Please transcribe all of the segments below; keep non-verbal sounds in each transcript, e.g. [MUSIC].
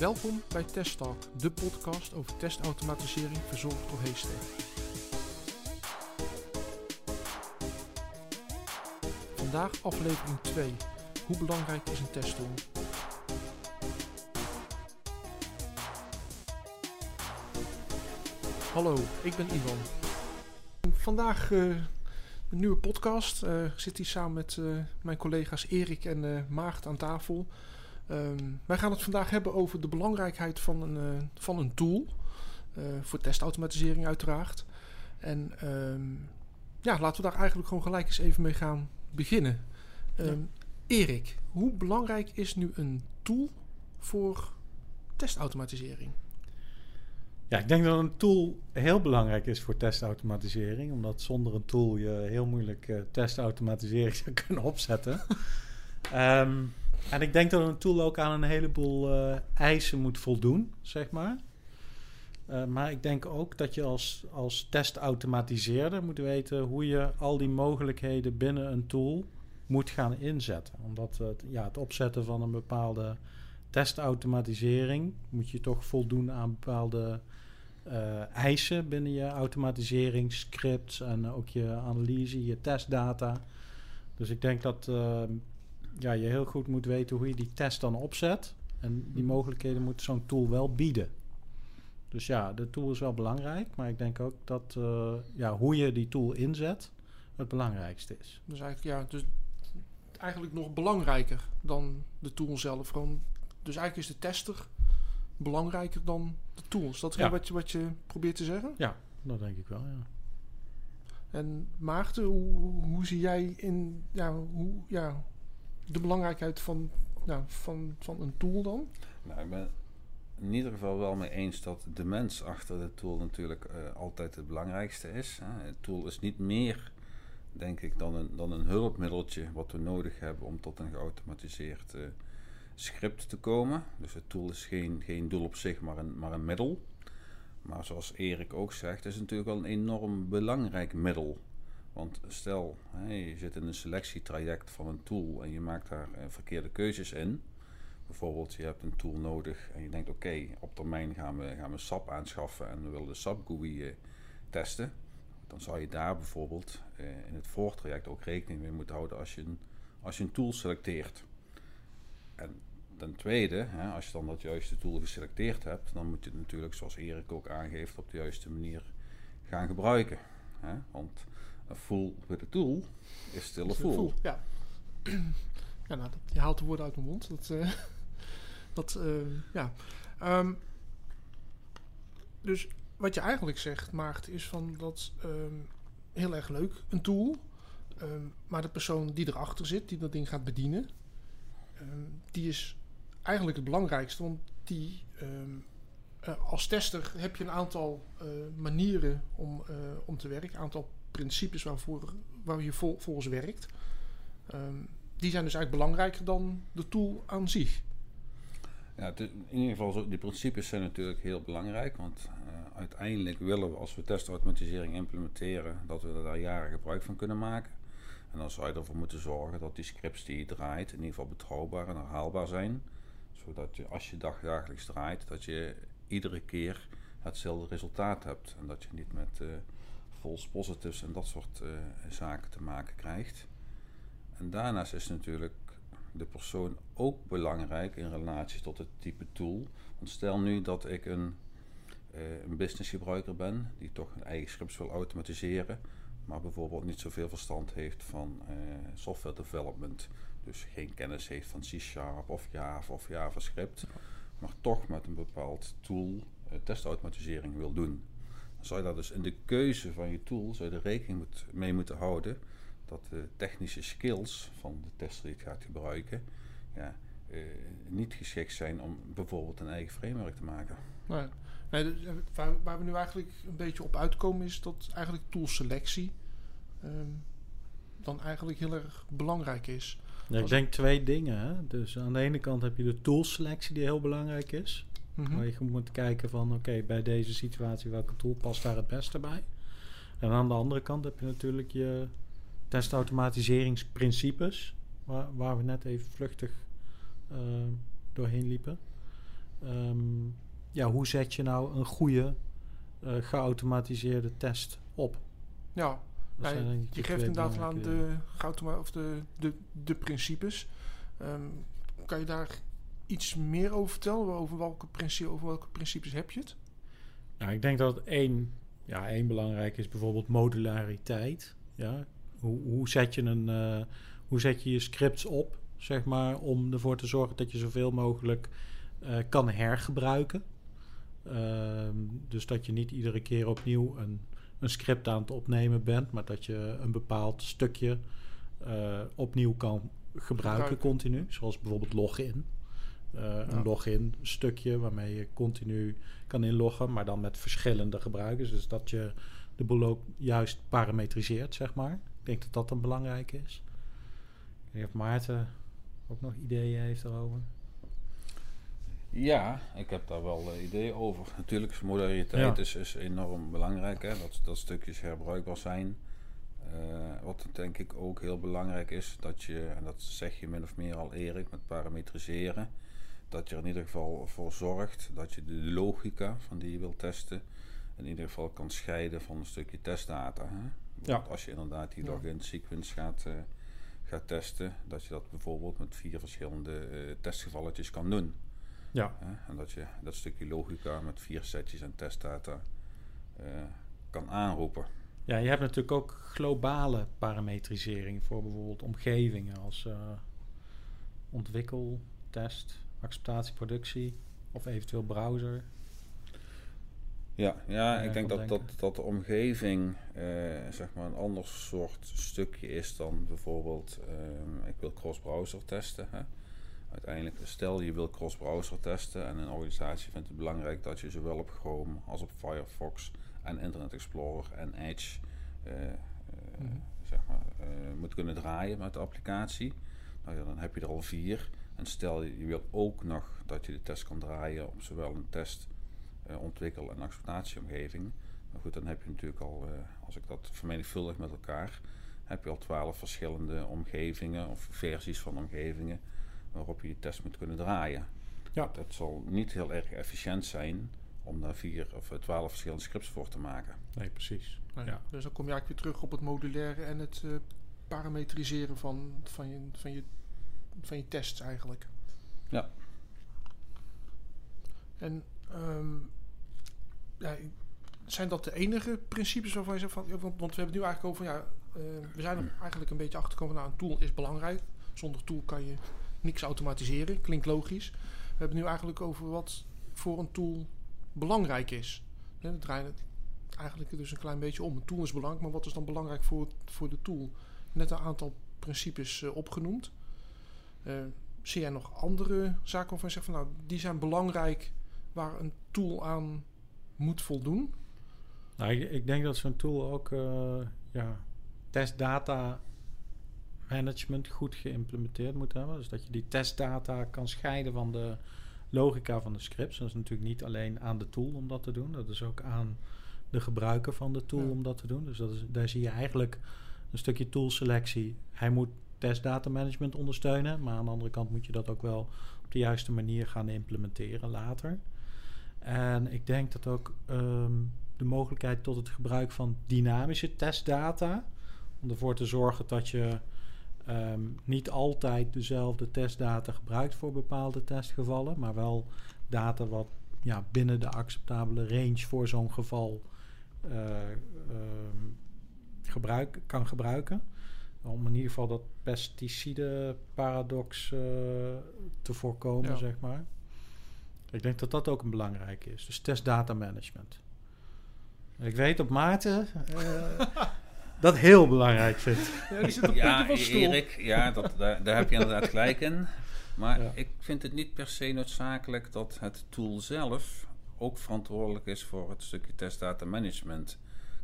Welkom bij Test Talk, de podcast over testautomatisering verzorgd door Haystack. Vandaag aflevering 2. Hoe belangrijk is een testtool? Hallo, ik ben Ivan. Vandaag een nieuwe podcast. Uh, ik zit hier samen met uh, mijn collega's Erik en Maagd aan tafel. Um, wij gaan het vandaag hebben over de belangrijkheid van een, van een tool. voor testautomatisering uiteraard. En um, ja, laten we daar eigenlijk gewoon gelijk eens even mee gaan beginnen. Um, ja. Erik, hoe belangrijk is nu een tool voor testautomatisering? Ja, ik denk dat een tool heel belangrijk is voor testautomatisering. Omdat zonder een tool je heel moeilijk uh, testautomatisering [LAUGHS] zou kunnen opzetten. um, en ik denk dat een tool ook aan een heleboel uh, eisen moet voldoen, zeg maar. Uh, maar ik denk ook dat je als, als testautomatiseerder moet weten hoe je al die mogelijkheden binnen een tool moet gaan inzetten. Omdat het, ja, het opzetten van een bepaalde testautomatisering moet je toch voldoen aan bepaalde uh, eisen binnen je automatiseringscripts en ook je analyse, je testdata. Dus ik denk dat ja, je heel goed moet weten hoe je die test dan opzet. En die mogelijkheden moet zo'n tool wel bieden. Dus ja, de tool is wel belangrijk, maar ik denk ook dat uh, ja, hoe je die tool inzet het belangrijkste is. Dus eigenlijk, ja, dus eigenlijk nog belangrijker dan de tool zelf. Gewoon, dus eigenlijk is de tester belangrijker dan de tools. Dat is ja. wat, je, wat je probeert te zeggen? Ja, dat denk ik wel, ja. En Maarten, hoe, hoe zie jij in ja, hoe, ja, de belangrijkheid van, nou, van, van een tool dan? Nou, ik ben in ieder geval wel mee eens dat de mens achter de tool natuurlijk uh, altijd het belangrijkste is. Hè. Het tool is niet meer, denk ik, dan een, dan een hulpmiddeltje wat we nodig hebben om tot een geautomatiseerd uh, script te komen. Dus het tool is geen, geen doel op zich, maar een, maar een middel. Maar zoals Erik ook zegt, is het natuurlijk wel een enorm belangrijk middel. Want stel, je zit in een selectietraject van een tool en je maakt daar uh, verkeerde keuzes in. Bijvoorbeeld, je hebt een tool nodig en je denkt: oké, op termijn gaan we, gaan we SAP aanschaffen en we willen de SAP GUI uh, testen. Dan zou je daar bijvoorbeeld uh, in het voortraject ook rekening mee moeten houden als je een, als je een tool selecteert. En ten tweede, als je dan dat juiste tool geselecteerd hebt, dan moet je het natuurlijk, zoals Erik ook aangeeft, op de juiste manier gaan gebruiken. Want een fool with a tool is still a fool. fool. Ja, [CLEARS THROAT] ja nou, dat, je haalt de woorden uit mijn mond. Dat, uh, [LAUGHS] dat uh, ja. Um, dus wat je eigenlijk zegt, Maart, is van dat um, heel erg leuk, een tool. Um, maar de persoon die erachter zit, die dat ding gaat bedienen, die is eigenlijk het belangrijkste. Want die, uh, als tester heb je een aantal uh, manieren om, om te werken, een aantal principes waarvoor, waar je vol, volgens werkt. Um, die zijn dus eigenlijk belangrijker dan de tool aan zich. Ja, in ieder geval, die principes zijn natuurlijk heel belangrijk. Want uh, uiteindelijk willen we, als we testautomatisering implementeren, dat we daar jaren gebruik van kunnen maken. En dan zou je ervoor moeten zorgen dat die scripts die je draait, in ieder geval betrouwbaar en herhaalbaar zijn. Zodat je, als je dagdagelijks draait, dat je iedere keer hetzelfde resultaat hebt. En dat je niet met uh, false positives en dat soort uh, zaken te maken krijgt. En daarnaast is natuurlijk de persoon ook belangrijk in relatie tot het type tool. Want stel nu dat ik een, uh, een businessgebruiker ben die toch een eigen scripts wil automatiseren, maar bijvoorbeeld niet zoveel verstand heeft van uh, software development. Dus geen kennis heeft van C-Sharp of Java of JavaScript, maar toch met een bepaald tool testautomatisering wil doen. Zou je daar dus in de keuze van je tool zou je er rekening moet, mee moeten houden dat de technische skills van de tester die het gaat gebruiken ja, uh, niet geschikt zijn om bijvoorbeeld een eigen framework te maken. Nee. Nee, waar, waar, we nu eigenlijk een beetje op uitkomen is dat eigenlijk toolselectie um, dan eigenlijk heel erg belangrijk is. Ja, ik denk twee dingen. Hè? Dus aan de ene kant heb je de toolselectie die heel belangrijk is. Waar je moet kijken van oké, okay, bij deze situatie welke tool past daar het beste bij. En aan de andere kant heb je natuurlijk je testautomatiseringsprincipes, waar, waar we net even vluchtig uh, doorheen liepen. ehm, ja, hoe zet je nou een goede uh, geautomatiseerde test op? Ja, ja je, je geeft inderdaad aan de, of de, de, de principes. Um, kan je daar iets meer over vertellen? Over welke, principe, over welke principes heb je het? Nou, ik denk dat één, ja, één belangrijk is bijvoorbeeld modulariteit. Ja? Hoe, hoe, zet je een, uh, hoe zet je je scripts op, zeg maar, om ervoor te zorgen dat je zoveel mogelijk uh, kan hergebruiken. Uh, dus dat je niet iedere keer opnieuw een, een script aan het opnemen bent, maar dat je een bepaald stukje uh, opnieuw kan gebruiken continu. Zoals bijvoorbeeld login. Uh, ja. Een login stukje waarmee je continu kan inloggen, maar dan met verschillende gebruikers. Dus dat je de boel ook juist parametriseert, zeg maar. Ik denk dat dat een belangrijke is. Ik weet niet of Maarten ook nog ideeën heeft erover. Ja, ik heb daar wel uh, ideeën over. Natuurlijk is modulariteit is, is enorm belangrijk. Hè? Dat, dat stukjes herbruikbaar zijn. Uh, wat denk ik ook heel belangrijk is, dat je, en dat zeg je min of meer al Erik, met parametriseren, dat je er in ieder geval voor zorgt dat je de logica van die je wilt testen, in ieder geval kan scheiden van een stukje testdata. Hè? Ja. Als je inderdaad die login sequence gaat, uh, gaat testen, dat je dat bijvoorbeeld met vier verschillende uh, testgevalletjes kan doen. Ja. En dat je dat stukje logica met vier setjes en testdata kan aanroepen. Ja, je hebt natuurlijk ook globale parametrisering voor bijvoorbeeld omgevingen als uh, ontwikkel, test, acceptatie, productie of eventueel browser. Ja, ja ik denk dat, dat, dat de omgeving uh, zeg maar een ander soort stukje is dan bijvoorbeeld, uh, ik wil cross-browser testen. Hè? Uiteindelijk, stel je wil cross-browser testen en een organisatie vindt het belangrijk dat je zowel op Chrome als op Firefox en Internet Explorer en Edge uh, mm zeg maar, moet kunnen draaien met de applicatie. Nou ja, dan heb je er al vier. En stel je, wilt ook nog dat je de test kan draaien op zowel een test, ontwikkel- en acceptatieomgeving. Maar goed, dan heb je natuurlijk al, als ik dat vermenigvuldig met elkaar, heb je al twaalf verschillende omgevingen of versies van omgevingen waarop je je test moet kunnen draaien. Ja. Dat zal niet heel erg efficiënt zijn om daar vier of twaalf verschillende scripts voor te maken. Nee, precies. ja. Dus dan kom je eigenlijk weer terug op het modulaire en het uh, parametriseren van, van, je, van, je, van je tests eigenlijk. Ja. En um, ja, zijn dat de enige principes waarvan je zegt van, want, want we hebben het nu eigenlijk over, ja, uh, we zijn er eigenlijk een beetje achter gekomen, nou, een tool is belangrijk. Zonder tool kan je niks automatiseren, klinkt logisch. We hebben het nu eigenlijk over wat voor een tool belangrijk is. Ja, dat draait het eigenlijk dus een klein beetje om. Een tool is belangrijk, maar wat is dan belangrijk voor, voor de tool? Net een aantal principes uh, opgenoemd. Uh, zie jij nog andere zaken waarvan je zegt van nou, die zijn belangrijk waar een tool aan moet voldoen? Nou, ik, ik denk dat zo'n tool ook uh, ja, testdata management goed geïmplementeerd moet hebben. Dus dat je die testdata kan scheiden van de logica van de scripts. Dat is natuurlijk niet alleen aan de tool om dat te doen. Dat is ook aan de gebruiker van de tool om dat te doen. Dus dat is, daar zie je eigenlijk een stukje toolselectie. Hij moet testdata management ondersteunen, maar aan de andere kant moet je dat ook wel op de juiste manier gaan implementeren later. En ik denk dat ook um, de mogelijkheid tot het gebruik van dynamische testdata, om ervoor te zorgen dat je um, niet altijd dezelfde testdata gebruikt voor bepaalde testgevallen, maar wel data wat ja, binnen de acceptabele range voor zo'n geval uh, um, gebruik, kan gebruiken. Om in ieder geval dat pesticide-paradox uh, te voorkomen, ja. zeg maar. Ik denk dat dat ook een belangrijke is. Dus testdata management. Ik weet op Maarten uh, [LAUGHS] dat heel belangrijk vindt. Ja, die zit op ja Erik, ja, dat, daar, daar, heb je inderdaad gelijk in. Maar ja. ik vind het niet per se noodzakelijk dat het tool zelf ook verantwoordelijk is voor het stukje testdata management.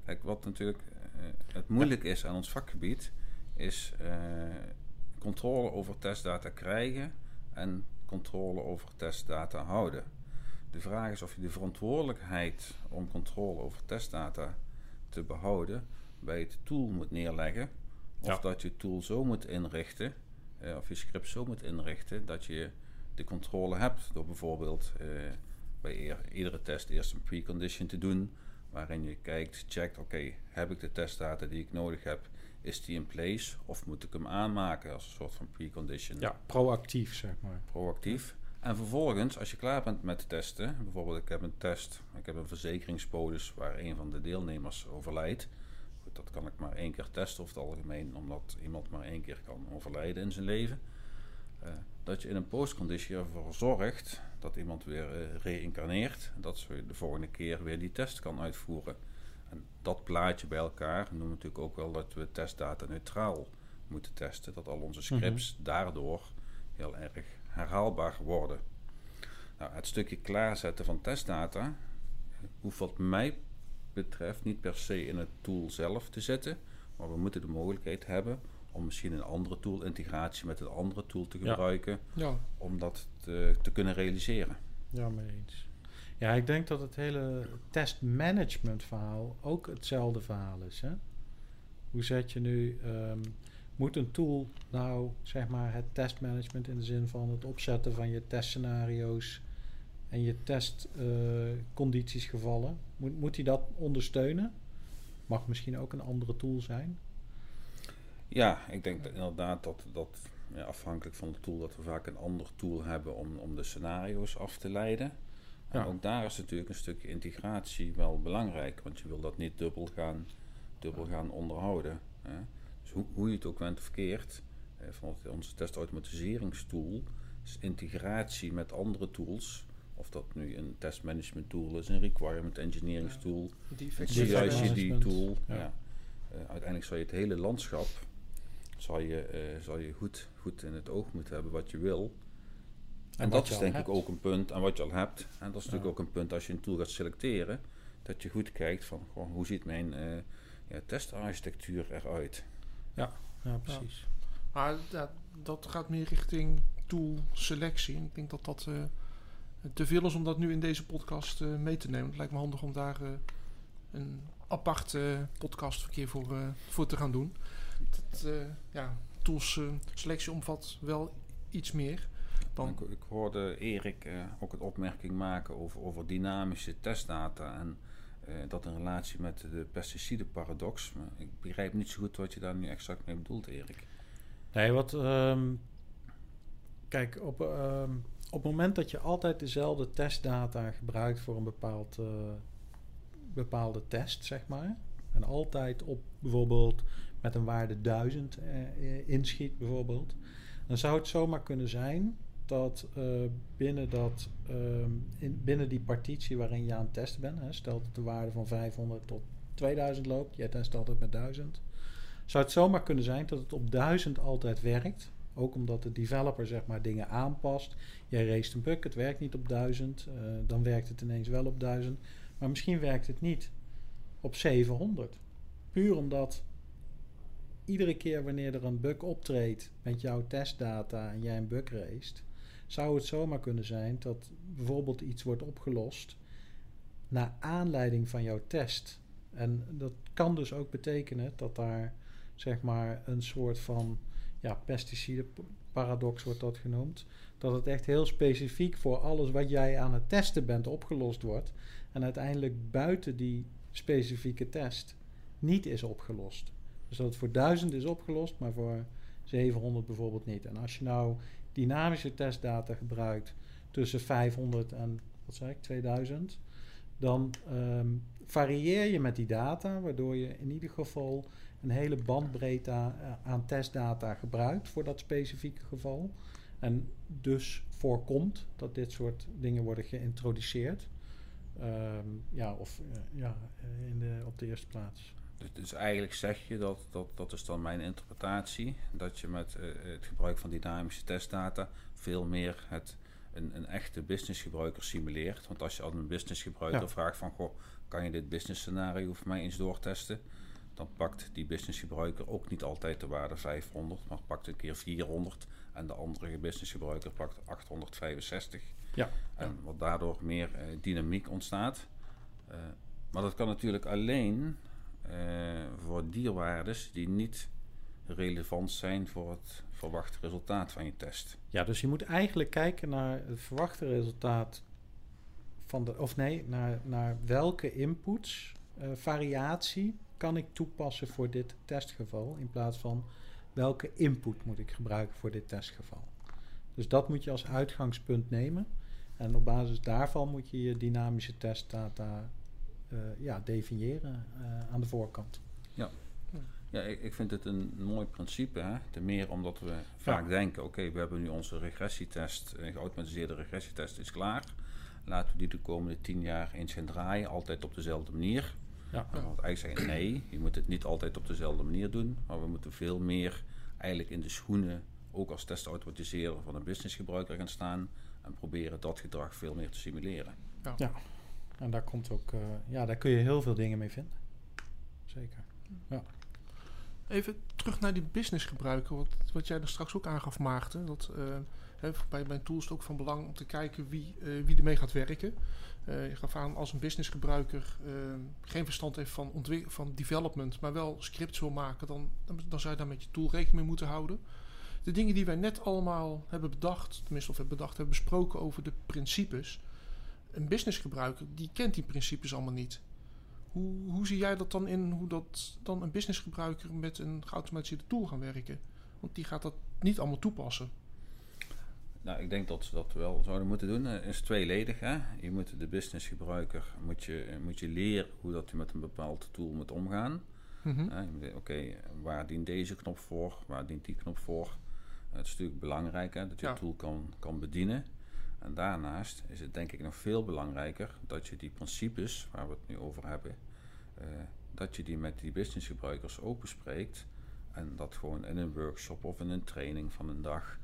Kijk, wat natuurlijk uh, het moeilijk is aan ons vakgebied, is uh, controle over testdata krijgen en controle over testdata houden. De vraag is of je de verantwoordelijkheid om controle over testdata te behouden bij het tool moet neerleggen. Of ja. dat je tool zo moet inrichten, uh, of je script zo moet inrichten, dat je de controle hebt. Door bijvoorbeeld eh, bij iedere test eerst een precondition te doen. Waarin je kijkt, checkt, oké, heb ik de testdata die ik nodig heb, is die in place? Of moet ik hem aanmaken als een soort van precondition? Ja, proactief zeg maar. Proactief. En vervolgens, als je klaar bent met testen, bijvoorbeeld ik heb een test, ik heb een verzekeringspolis waar een van de deelnemers overlijdt. Goed, dat kan ik maar één keer testen over het algemeen, omdat iemand maar één keer kan overlijden in zijn leven. Uh, dat je in een postconditie ervoor zorgt dat iemand weer uh, reïncarneert. Dat ze de volgende keer weer die test kan uitvoeren. En dat plaatje bij elkaar noemen natuurlijk ook wel dat we testdata neutraal moeten testen. Dat al onze scripts mhm. daardoor heel erg herhaalbaar worden. Nou, het stukje klaarzetten van testdata hoeft wat mij betreft niet per se in het tool zelf te zitten. Maar we moeten de mogelijkheid hebben om misschien een andere tool, integratie met een andere tool te gebruiken, ja. om dat te, te, kunnen realiseren. Ja, mee eens. Ja, ik denk dat het hele testmanagement verhaal ook hetzelfde verhaal is. Hè? Hoe zet je nu, um, moet een tool nou zeg maar het testmanagement in de zin van het opzetten van je testscenario's en je testcondities uh, gevallen, moet, moet die dat ondersteunen? Mag misschien ook een andere tool zijn? Ja, ik denk inderdaad dat, dat ja, afhankelijk van de tool, dat we vaak een ander tool hebben om, om de scenario's af te leiden. En ook daar is natuurlijk een stukje integratie wel belangrijk, want je wil dat niet dubbel gaan, dubbel gaan onderhouden. Hè. Dus hoe, hoe je het ook bent of verkeerd, eh, van onze testautomatiseringstool is integratie met andere tools. Of dat nu een testmanagement tool is, een requirement engineering tool, een CI/CD tool. Ja. Uh, uiteindelijk zal je het hele landschap zal je, uh, zal je goed, goed in het oog moeten hebben wat je wil. En, dat is denk ik ook een punt, en wat je al hebt. En dat is natuurlijk ook een punt als je een tool gaat selecteren, dat je goed kijkt van goh, hoe ziet mijn uh, ja, testarchitectuur eruit. Ja, ja precies. Maar dat, dat gaat meer richting tool selectie. ik denk dat dat uh, te veel is om dat nu in deze podcast uh, mee te nemen. Het lijkt me handig om daar een apart podcastverkeer voor, voor te gaan doen. Dat, ja, tools selectie omvat wel iets meer. Dan... Ik, ik hoorde Erik uh, ook een opmerking maken over, over dynamische testdata en uh, dat in relatie met de pesticidenparadox. Maar ik begrijp niet zo goed wat je daar nu exact mee bedoelt, Erik. Nee, wat. Um, kijk, op, um, op het moment dat je altijd dezelfde testdata gebruikt voor een bepaald, uh, bepaalde test, zeg maar. En altijd op bijvoorbeeld met een waarde 1000 inschiet, bijvoorbeeld. Dan zou het zomaar kunnen zijn dat uh, binnen, dat, uh, in, binnen die partitie waarin je aan het testen bent, hè, stelt dat de waarde van 500 tot 2000 loopt, jij test altijd met 1000, zou het zomaar kunnen zijn dat het op 1000 altijd werkt. Ook omdat de developer zeg maar dingen aanpast. Jij race een bug, het werkt niet op 1000, uh, eh, dan werkt het ineens wel op 1000. Maar misschien werkt het niet op 700. Puur omdat iedere keer wanneer er een bug optreedt met jouw testdata en jij een bug raced, zou het zomaar kunnen zijn dat bijvoorbeeld iets wordt opgelost naar aanleiding van jouw test. En dat kan dus ook betekenen dat daar zeg maar een soort van ja, pesticide-paradox wordt dat genoemd. Dat het echt heel specifiek voor alles wat jij aan het testen bent opgelost wordt. En uiteindelijk buiten die specifieke test niet is opgelost. Dus dat het voor 1000 is opgelost, maar voor 700 bijvoorbeeld niet. En als je nou dynamische testdata gebruikt tussen 500 en wat zei ik, 2000, dan um, varieer je met die data, waardoor je in ieder geval een hele bandbreedte uh, aan testdata gebruikt voor dat specifieke geval. En dus voorkomt dat dit soort dingen worden geïntroduceerd. Um, ja, of uh, ja, in de, op de eerste plaats. Dus, dus, eigenlijk zeg je, dat, dat, dat is dan mijn interpretatie, dat je met uh, het gebruik van dynamische testdata veel meer het, een, een echte businessgebruiker simuleert. Want als je aan een businessgebruiker ja. vraagt van, goh, kan je dit business scenario voor mij eens doortesten? Dan pakt die businessgebruiker ook niet altijd de waarde 500, maar pakt een keer 400 en de andere businessgebruiker pakt 865. Ja. En wat daardoor meer uh, dynamiek ontstaat. Uh, maar dat kan natuurlijk alleen voor dierwaardes die niet relevant zijn voor het verwachte resultaat van je test. Ja, dus je moet eigenlijk kijken naar het verwachte resultaat van de, of nee, naar, naar welke inputs, uh, variatie kan ik toepassen voor dit testgeval, in plaats van welke input moet ik gebruiken voor dit testgeval. Dus dat moet je als uitgangspunt nemen. En op basis daarvan moet je je dynamische testdata ja, definiëren uh, aan de voorkant. Ja, ja ik, ik, vind het een mooi principe. Hè? Ten meer omdat we vaak denken: oké, we hebben nu onze regressietest, een geautomatiseerde regressietest is klaar. Laten we die de komende tien jaar eens gaan draaien, altijd op dezelfde manier. Ja. ja. Want eigenlijk zeggen nee, je moet het niet altijd op dezelfde manier doen, maar we moeten veel meer eigenlijk in de schoenen, ook als testautomatiseerder van een businessgebruiker gaan staan en proberen dat gedrag veel meer te simuleren. Ja, ja. En daar komt ook, uh, ja, daar kun je heel veel dingen mee vinden. Zeker. Ja. Even terug naar die businessgebruiker, wat, wat jij er straks ook aangaf, Maarten. Dat, uh, hè, bij mijn tool is het ook van belang om te kijken wie, uh, wie ermee gaat werken. Uh, je gaf aan als een businessgebruiker geen verstand heeft van, van development, maar wel scripts wil maken, dan, dan, dan, zou je daar met je tool rekening mee moeten houden. De dingen die wij net allemaal hebben bedacht, tenminste of hebben bedacht, hebben besproken over de principes. Een businessgebruiker die kent die principes allemaal niet. Hoe, hoe zie jij dat dan in, hoe dat dan een businessgebruiker met een geautomatiseerde tool gaan werken? Want die gaat dat niet allemaal toepassen. Nou, ik denk dat ze dat wel zouden moeten doen. Het is tweeledig. Hè? Je moet de businessgebruiker moet je, moet je leren hoe dat je met een bepaald tool moet omgaan. Mm Oké, waar dient deze knop voor? Waar dient die knop voor? Het is natuurlijk belangrijk hè, dat je het tool kan, kan bedienen. En daarnaast is het denk ik nog veel belangrijker dat je die principes waar we het nu over hebben, uh, dat je die met die businessgebruikers openspreekt. En dat gewoon in een workshop of in een training van een dag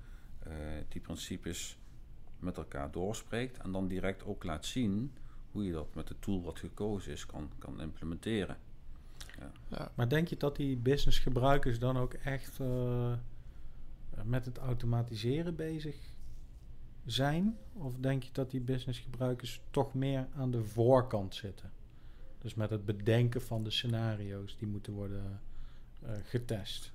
uh, die principes met elkaar doorspreekt. En dan direct ook laat zien hoe je dat met de tool wat gekozen is kan, kan implementeren. Ja. Ja, maar denk je dat die businessgebruikers dan ook echt uh, met het automatiseren bezig zijn? Of denk je dat die businessgebruikers toch meer aan de voorkant zitten? Dus met het bedenken van de scenario's die moeten worden uh, getest.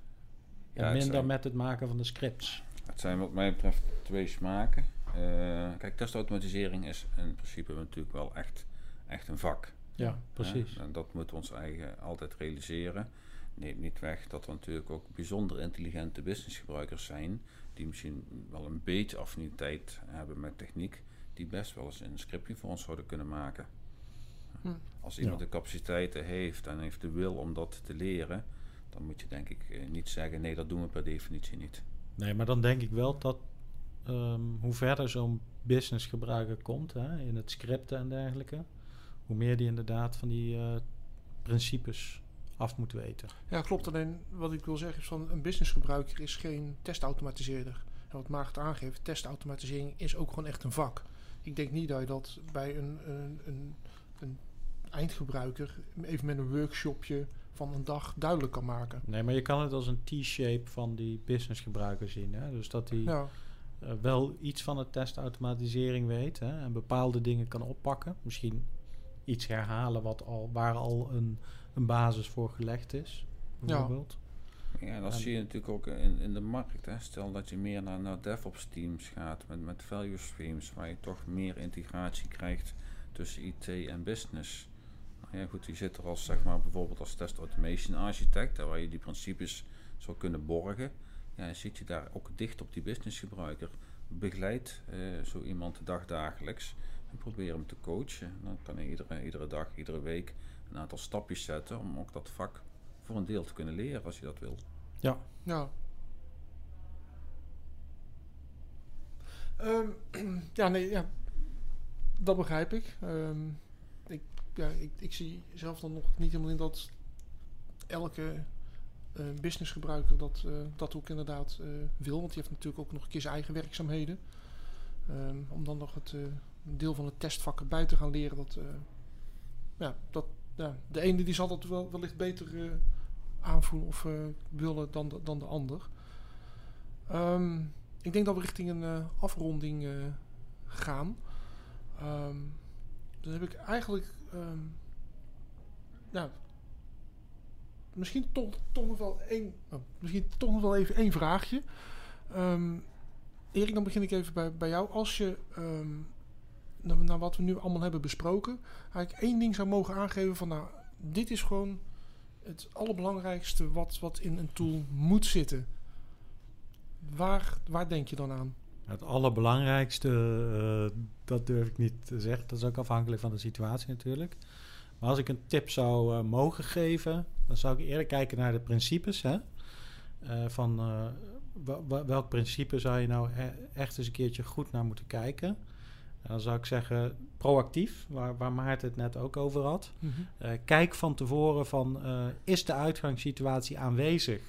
Ja, en minder met het maken van de scripts. Het zijn wat mij betreft twee smaken. Uh, kijk, testautomatisering is in principe natuurlijk wel echt, echt een vak. Ja, precies. en dat moeten we ons eigen altijd realiseren. Neemt niet weg dat er natuurlijk ook bijzonder intelligente businessgebruikers zijn die misschien wel een beetje affiniteit hebben met techniek, die best wel eens een scriptje voor ons zouden kunnen maken. Hm. Als iemand de capaciteiten heeft en heeft de wil om dat te leren, dan moet je denk ik eh, niet zeggen: nee, dat doen we per definitie niet. Nee, maar dan denk ik wel dat um, hoe verder zo'n business gebruiker komt hè, in het scripten en dergelijke, hoe meer die inderdaad van die uh, principes af moet weten. Ja, klopt. Alleen wat ik wil zeggen is van een businessgebruiker is geen testautomatiseerder. En wat Maarten aangeeft, testautomatisering is ook gewoon echt een vak. Ik denk niet dat je dat bij een, een, een, een eindgebruiker even met een workshopje van een dag duidelijk kan maken. Nee, maar je kan het als een T-shape van die businessgebruiker zien. Hè? Dus dat hij ja. uh, wel iets van de testautomatisering weet hè? en bepaalde dingen kan oppakken. Misschien iets herhalen wat al, waar al een een basis voor gelegd is, bijvoorbeeld. Ja, ja dat zie je natuurlijk ook in, in de markt. Hè. Stel dat je meer naar, naar DevOps teams gaat met, met value streams, waar je toch meer integratie krijgt tussen IT en business. Nou ja, goed, die zit er als zeg maar bijvoorbeeld als test automation architect, waar je die principes zou kunnen borgen. Ja, zit je daar ook dicht op die businessgebruiker. Begeleid uh, zo iemand de dag dagelijks en probeer hem te coachen. Dan kan hij iedere, iedere dag, iedere week een aantal stapjes zetten om ook dat vak voor een deel te kunnen leren als je dat wil. Ja. Ja. Um, [CLEARS THROAT] ja, nee, ja. Dat begrijp ik. Um, ik, ja, ik. Ik zie zelf dan nog niet helemaal in dat elke uh, businessgebruiker dat, uh, dat ook inderdaad uh, wil. Want die heeft natuurlijk ook nog een keer zijn eigen werkzaamheden. Um, om dan nog het deel van het testvak erbij te gaan leren. Dat, ja, dat, de ene die zal dat wel, wellicht beter uh, aanvoelen of uh, willen dan de, dan de ander. Um, ik denk dat we richting een afronding gaan. Um, dan heb ik eigenlijk. Um, ja, misschien toch, nog wel één, oh, misschien toch nog wel even één vraagje. Ehm, Erik, dan begin ik even bij, bij jou. Als je, ehm, naar, wat we nu allemaal hebben besproken, eigenlijk één ding zou mogen aangeven van, nou, dit is gewoon het allerbelangrijkste wat, wat in een tool moet zitten. Waar, waar denk je dan aan? Het allerbelangrijkste, eh, dat durf ik niet te zeggen. Dat is ook afhankelijk van de situatie natuurlijk. Maar als ik een tip zou eh, mogen geven, dan zou ik eerder kijken naar de principes. Hè? Eh, van welk principe zou je nou e- echt eens een keertje goed naar moeten kijken? Dan zou ik zeggen proactief, waar, waar Maarten het net ook over had. Eh, kijk van tevoren van, eh, is de uitgangssituatie aanwezig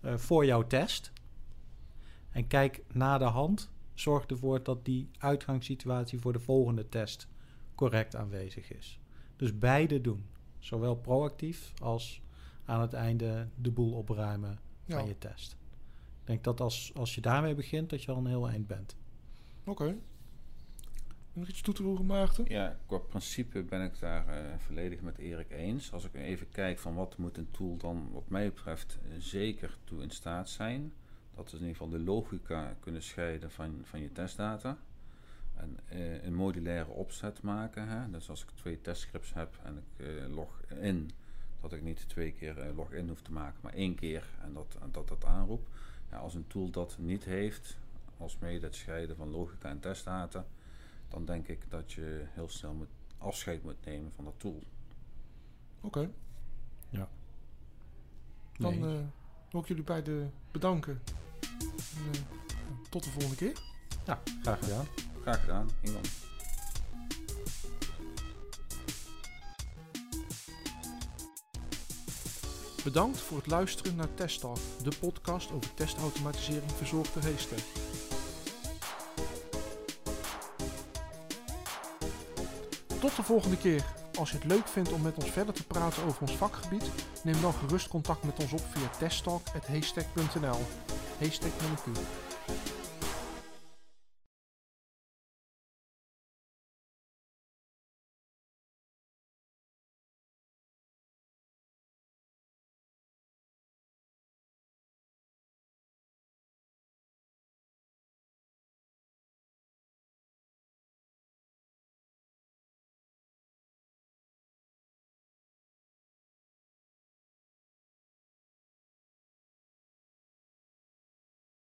eh, voor jouw test? En kijk na de hand, zorg ervoor dat die uitgangssituatie voor de volgende test correct aanwezig is. Dus beide doen. Zowel proactief als aan het einde de boel opruimen Ja, van je test. Ik denk dat als, als je daarmee begint, dat je al een heel eind bent. oké. Nog iets toe te voegen, Maarten? Ja, qua principe ben ik daar eh, volledig met Erik eens. Als ik even kijk van wat moet een tool dan wat mij betreft zeker toe in staat zijn. Dat is in ieder geval de logica kunnen scheiden van, van je testdata. En eh, een modulaire opzet maken. Hè? Dus als ik twee testscripts heb en ik eh, log in, dat ik niet twee keer eh, login hoef te maken, maar één keer en dat dat, dat aanroep. Ja, als een tool dat niet heeft, als mede het scheiden van logica en testdata, dan denk ik dat je heel snel moet afscheid moet nemen van dat tool. Oké. Dan Nee. eh, wil ik jullie beiden bedanken. En, eh, tot de volgende keer. ja, graag gedaan. Graag gedaan. Bedankt voor het luisteren naar Test Talk, de podcast over testautomatisering verzorgd door. Tot de volgende keer. Als je het leuk vindt om met ons verder te praten over ons vakgebied, neem dan gerust contact met ons op via testtalk.haystack.nl. Haystack.